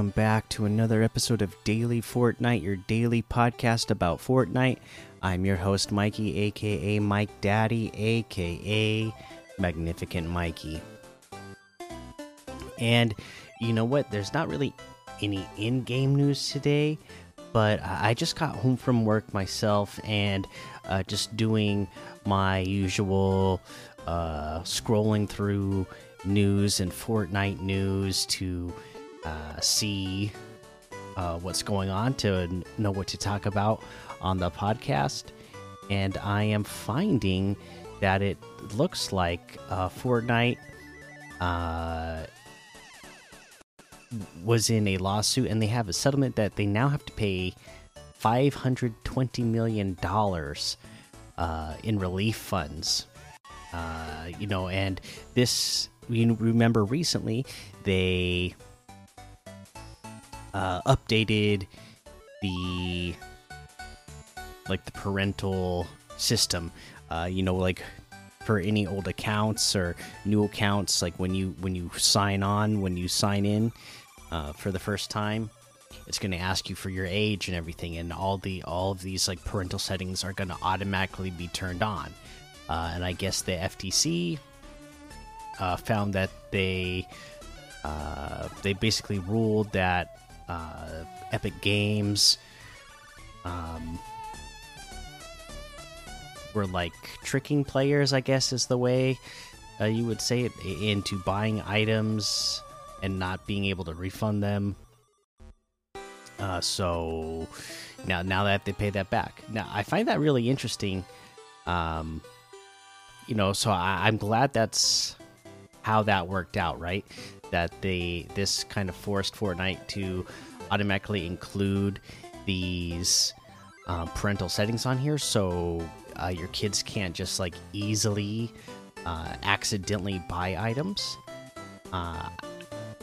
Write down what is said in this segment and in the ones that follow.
Welcome back to another episode of Daily Fortnite, your daily podcast about Fortnite. I'm your host, Mikey, aka Mike Daddy, aka Magnificent Mikey. And you know what? There's not really any in game news today, but I just got home from work myself and uh, just doing my usual uh, scrolling through news and Fortnite news to uh, see uh, what's going on, to know what to talk about on the podcast. And I am finding that it looks like uh, Fortnite uh, was in a lawsuit and they have a settlement that they now have to pay $520 million uh, in relief funds. Uh, you know, and this, you remember recently, they uh, updated the like the parental system. Uh, you know, like for any old accounts or new accounts, like when you when you sign on, when you sign in uh, for the first time, it's going to ask you for your age and everything, and all the all of these like parental settings are going to automatically be turned on. Uh, and I guess the FTC uh, found that they uh, they basically ruled that uh, Epic Games um, were like tricking players, I guess is the way uh, you would say it, into buying items and not being able to refund them. Uh, so now, now that they pay that back, now I find that really interesting. Um, you know, so I, I'm glad that's how that worked out, right? That they this kind of forced Fortnite to automatically include these um, parental settings on here, so uh, your kids can't just like easily uh, accidentally buy items. Uh,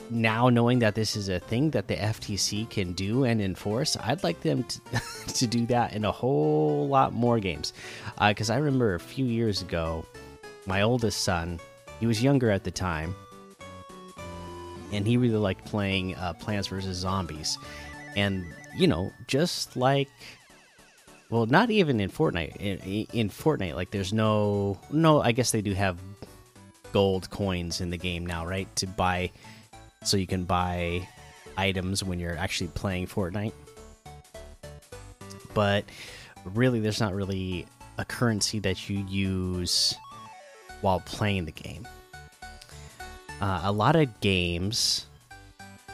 now knowing that this is a thing that the FTC can do and enforce, I'd like them to, to do that in a whole lot more games. Because I remember a few years ago, my oldest son, he was younger at the time, and he really liked playing uh, Plants vs Zombies, and you know, just like, well, not even in Fortnite. In, in Fortnite, like, there's no, no. I guess they do have gold coins in the game now, right? To buy, so you can buy items when you're actually playing Fortnite. But really, there's not really a currency that you use while playing the game uh, a lot of games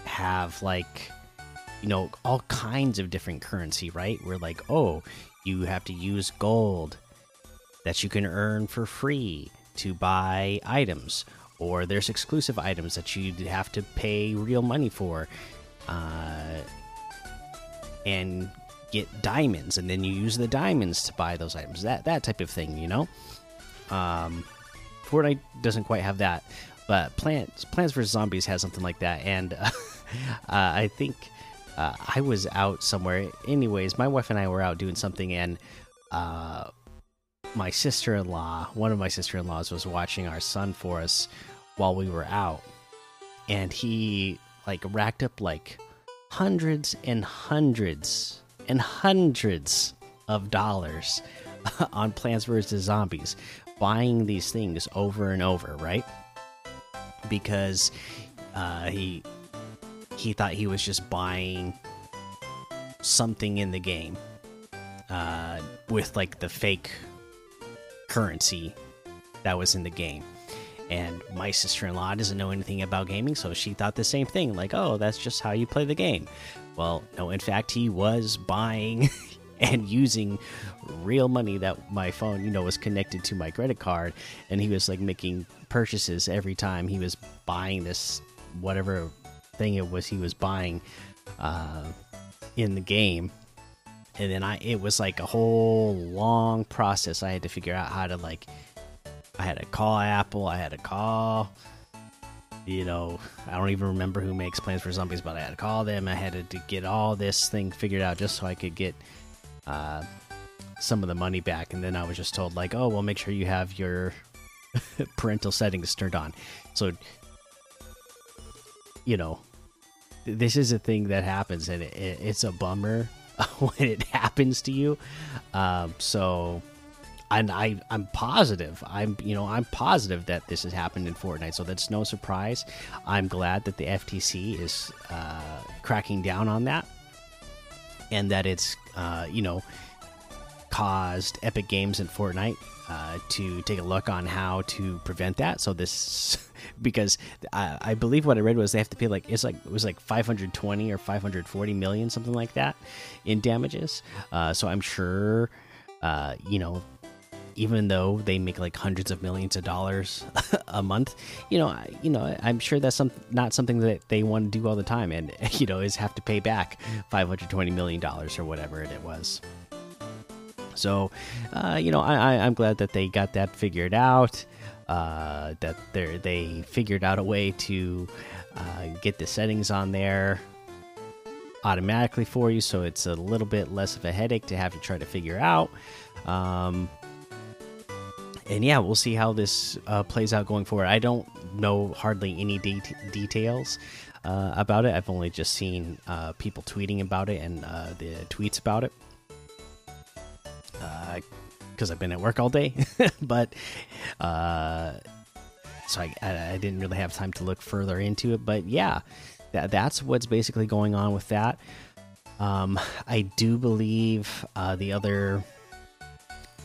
have like you know all kinds of different currency right? Where like oh you have to use gold that you can earn for free to buy items. Or there's exclusive items that you have to pay real money for uh, and get diamonds and then you use the diamonds to buy those items. That that type of thing you know? Um fortnite doesn't quite have that but Plants Plants vs Zombies has something like that, and uh, I think uh, I was out somewhere. Anyways, my wife and I were out doing something, and uh, my sister in law, one of my sister in laws, was watching our son for us while we were out, and he like racked up like hundreds and hundreds and hundreds of dollars on Plants vs Zombies, buying these things over and over, right? Because uh, he he thought he was just buying something in the game uh, with like the fake currency that was in the game. And my sister in law doesn't know anything about gaming, so she thought the same thing like, oh, that's just how you play the game. Well, no, in fact, he was buying and using real money that my phone, you know, was connected to my credit card, and he was like making purchases every time he was buying this whatever thing it was he was buying uh, in the game. And then I, it was like a whole long process. I had to figure out how to like, I had to call Apple. I had to call you know, I don't even remember who makes Plants for Zombies, but I had to call them. I had to, to, get all this thing figured out just so I could get uh, some of the money back. And then I was just told, like, oh, well, make sure you have your parental settings turned on. So, you know, this is a thing that happens, and it, it, it's a bummer when it happens to you. Um, so, and I I'm positive. I'm you know I'm positive that this has happened in Fortnite. So that's no surprise. I'm glad that the FTC is uh, cracking down on that, and that it's uh, you know caused Epic Games and Fortnite uh, to take a look on how to prevent that. So this, because I, I, believe what I read was they have to pay like it's like it was like 520 or 540 million, something like that, in damages. Uh, so I'm sure, uh, you know, even though they make like hundreds of millions of dollars a month, you know, you know, I'm sure that's some not something that they want to do all the time, and you know, is have to pay back 520 million dollars or whatever it was. So, uh, you know, I, I, am glad that they got that figured out. Uh, that they they figured out a way to uh, get the settings on there automatically for you, so it's a little bit less of a headache to have to try to figure out. Um, and yeah, we'll see how this uh, plays out going forward. I don't know hardly any de details uh, about it. I've only just seen uh, people tweeting about it and uh, the tweets about it because uh, I've been at work all day. but uh, so I, I, didn't really have time to look further into it. But yeah, that, that's what's basically going on with that. Um, I do believe the other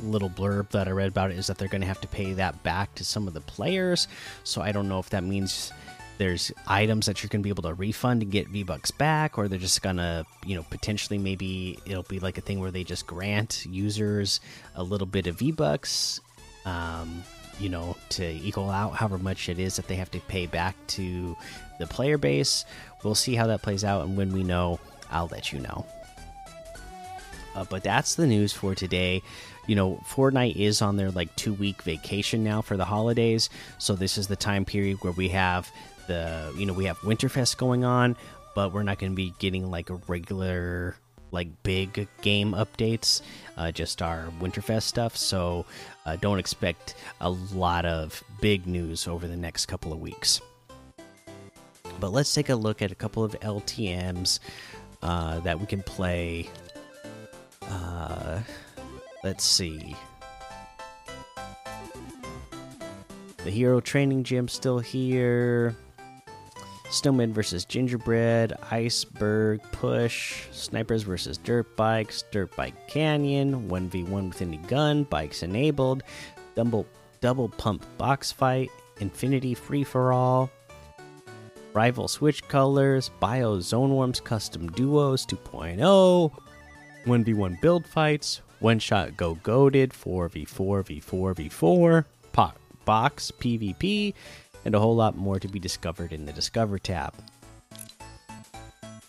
little blurb that I read about it is that they're going to have to pay that back to some of the players. So I don't know if that means there's items that you're going to be able to refund and get V Bucks back, or they're just going to, you know, potentially maybe it'll be like a thing where they just grant users a little bit of V Bucks, um, you know, to equal out however much it is that they have to pay back to the player base. We'll see how that plays out, and when we know, I'll let you know. Uh, but that's the news for today. You know, Fortnite is on their like two week vacation now for the holidays. So, this is the time period where we have the you know we have Winterfest going on, but we're not going to be getting like a regular like big game updates, uh, just our Winterfest stuff. So uh, don't expect a lot of big news over the next couple of weeks. But let's take a look at a couple of LTM's uh, that we can play. Uh, let's see. The Hero Training Gym still here. Snowman versus Gingerbread, Iceberg Push, Snipers versus Dirt Bikes, Dirt Bike Canyon, 1v1 with any gun, bikes enabled, double, double pump box fight, Infinity Free for All, Rival Switch Colors, Bio Zone Worms Custom Duos 2.0, 1v1 build fights, One Shot Go Goaded, 4v4 v4 v4, Pop Box PvP, and a whole lot more to be discovered in the Discover tab.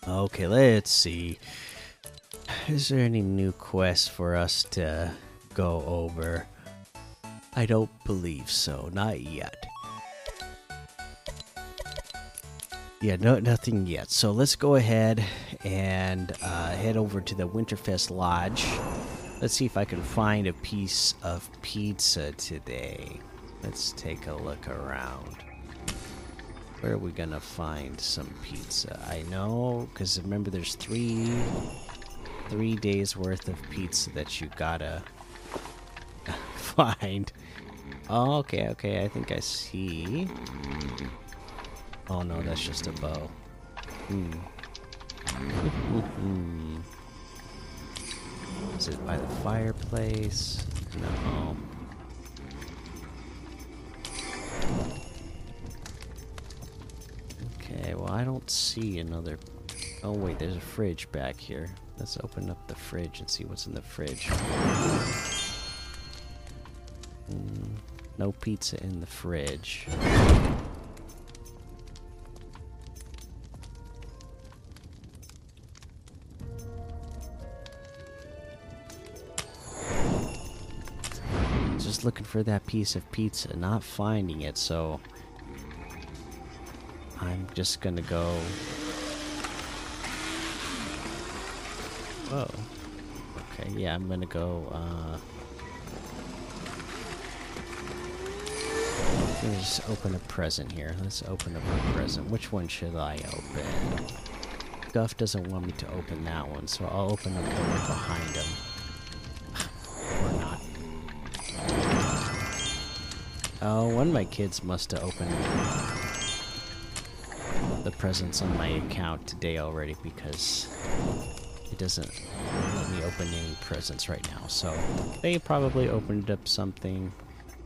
Okay, let's see. Is there any new quests for us to go over? I don't believe so, not yet. Yeah, no, nothing yet. So let's go ahead and uh, head over to the Winterfest Lodge. Let's see if I can find a piece of pizza today. Let's take a look around. Where are we gonna find some pizza? I know, because remember there's three three days worth of pizza that you gotta find. Oh, okay, okay, I think I see. Oh no, that's just a bow. Hmm. Is it by the fireplace? No. Okay, well, I don't see another... Oh, wait, there's a fridge back here. Let's open up the fridge and see what's in the fridge. Mm, no pizza in the fridge. Looking for that piece of pizza, not finding it, so I'm just gonna go. Whoa. Okay, yeah, I'm gonna go. Uh, let me just open a present here. Let's open up a present. Which one should I open? Guff doesn't want me to open that one, so I'll open the one behind him. One of my kids must have opened the presents on my account today already because it doesn't let me open any presents right now. So they probably opened up something.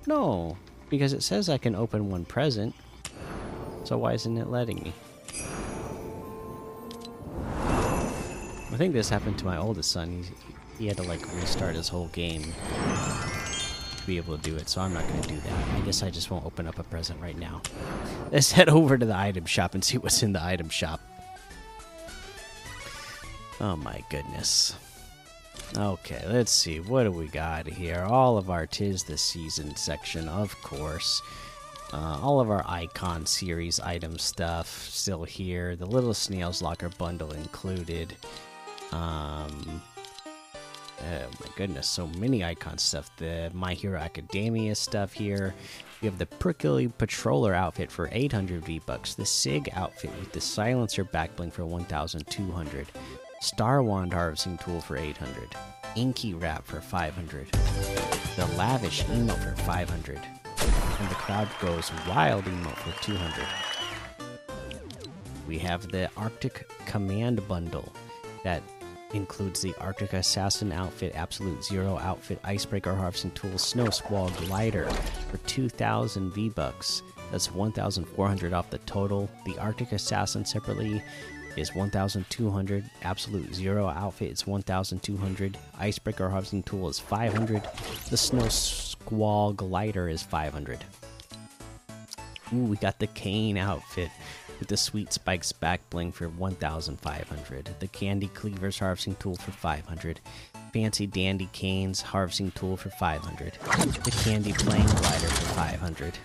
No, because it says I can open one present. So why isn't it letting me? I think this happened to my oldest son. He, he had to like restart his whole game to be able to do it, so I'm not going to do that. I guess I just won't open up a present right now. Let's head over to the item shop and see what's in the item shop. Oh my goodness. Okay, let's see. What do we got here? All of our Tis the Season section, of course. Uh, all of our Icon series item stuff still here. The Little Snails Locker bundle included. Um, oh my goodness, so many icon stuff. The My Hero Academia stuff here. We have the Prickly Patroller outfit for 800 V bucks. The Sig outfit with the Silencer backbling for 1,200. Star Wand harvesting tool for 800. Inky wrap for 500. The Lavish emote for 500. And the Crowd Goes Wild emote for 200. We have the Arctic Command bundle that includes the Arctic Assassin outfit, Absolute Zero outfit, Icebreaker harvesting tool, Snow Squall glider for 2,000 V bucks. That's 1,400 off the total. The Arctic Assassin separately is 1,200. Absolute Zero outfit is 1,200. Icebreaker harvesting tool is 500. The Snow Squall glider is 500. Ooh, we got the Kane outfit with the Sweet Spikes back bling for 1,500. The Candy Cleavers harvesting tool for 500. Fancy Dandy Canes harvesting tool for 500. The Candy Plane glider for 500.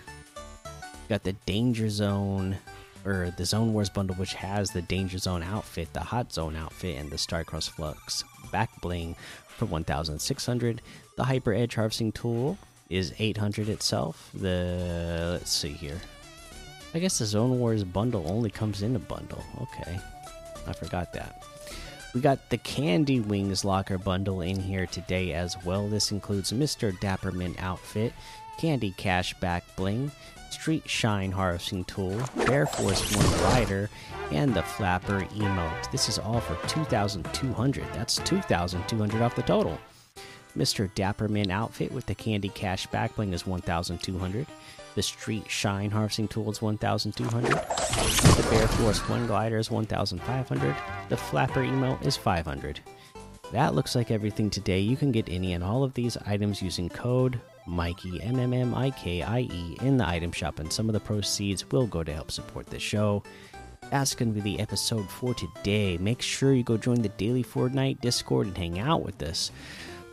Got the Danger Zone or the Zone Wars bundle, which has the Danger Zone outfit, the Hot Zone outfit, and the Starcross Flux back bling for 1,600. The Hyper Edge harvesting tool is 800 itself. The let's see here. I guess the Zone Wars bundle only comes in a bundle. Okay. I forgot that. We got the Candy Wings Locker bundle in here today as well. This includes Mr. Dappermint outfit, Candy Cash back bling, Street Shine harvesting tool, Bear Force One rider, and the Flapper emote. This is all for 2,200. That's 2,200 off the total. Mr. Dappermint outfit with the Candy Cash back bling is 1,200. The Street Shine harvesting tool is 1,200. The Bear Force One glider is 1,500. The Flapper emote is 500. That looks like everything today. You can get any and all of these items using code Mikey M M M I K I E in the item shop, and some of the proceeds will go to help support the show. That's going to be the episode for today. Make sure you go join the Daily Fortnite Discord and hang out with us.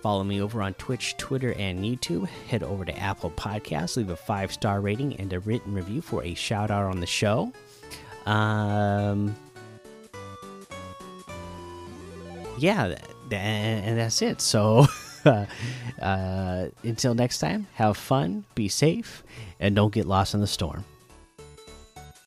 Follow me over on Twitch, Twitter, and YouTube. Head over to Apple Podcasts, leave a five star rating and a written review for a shout out on the show. Um, yeah, and that's it. So, uh, until next time, have fun, be safe, and don't get lost in the storm.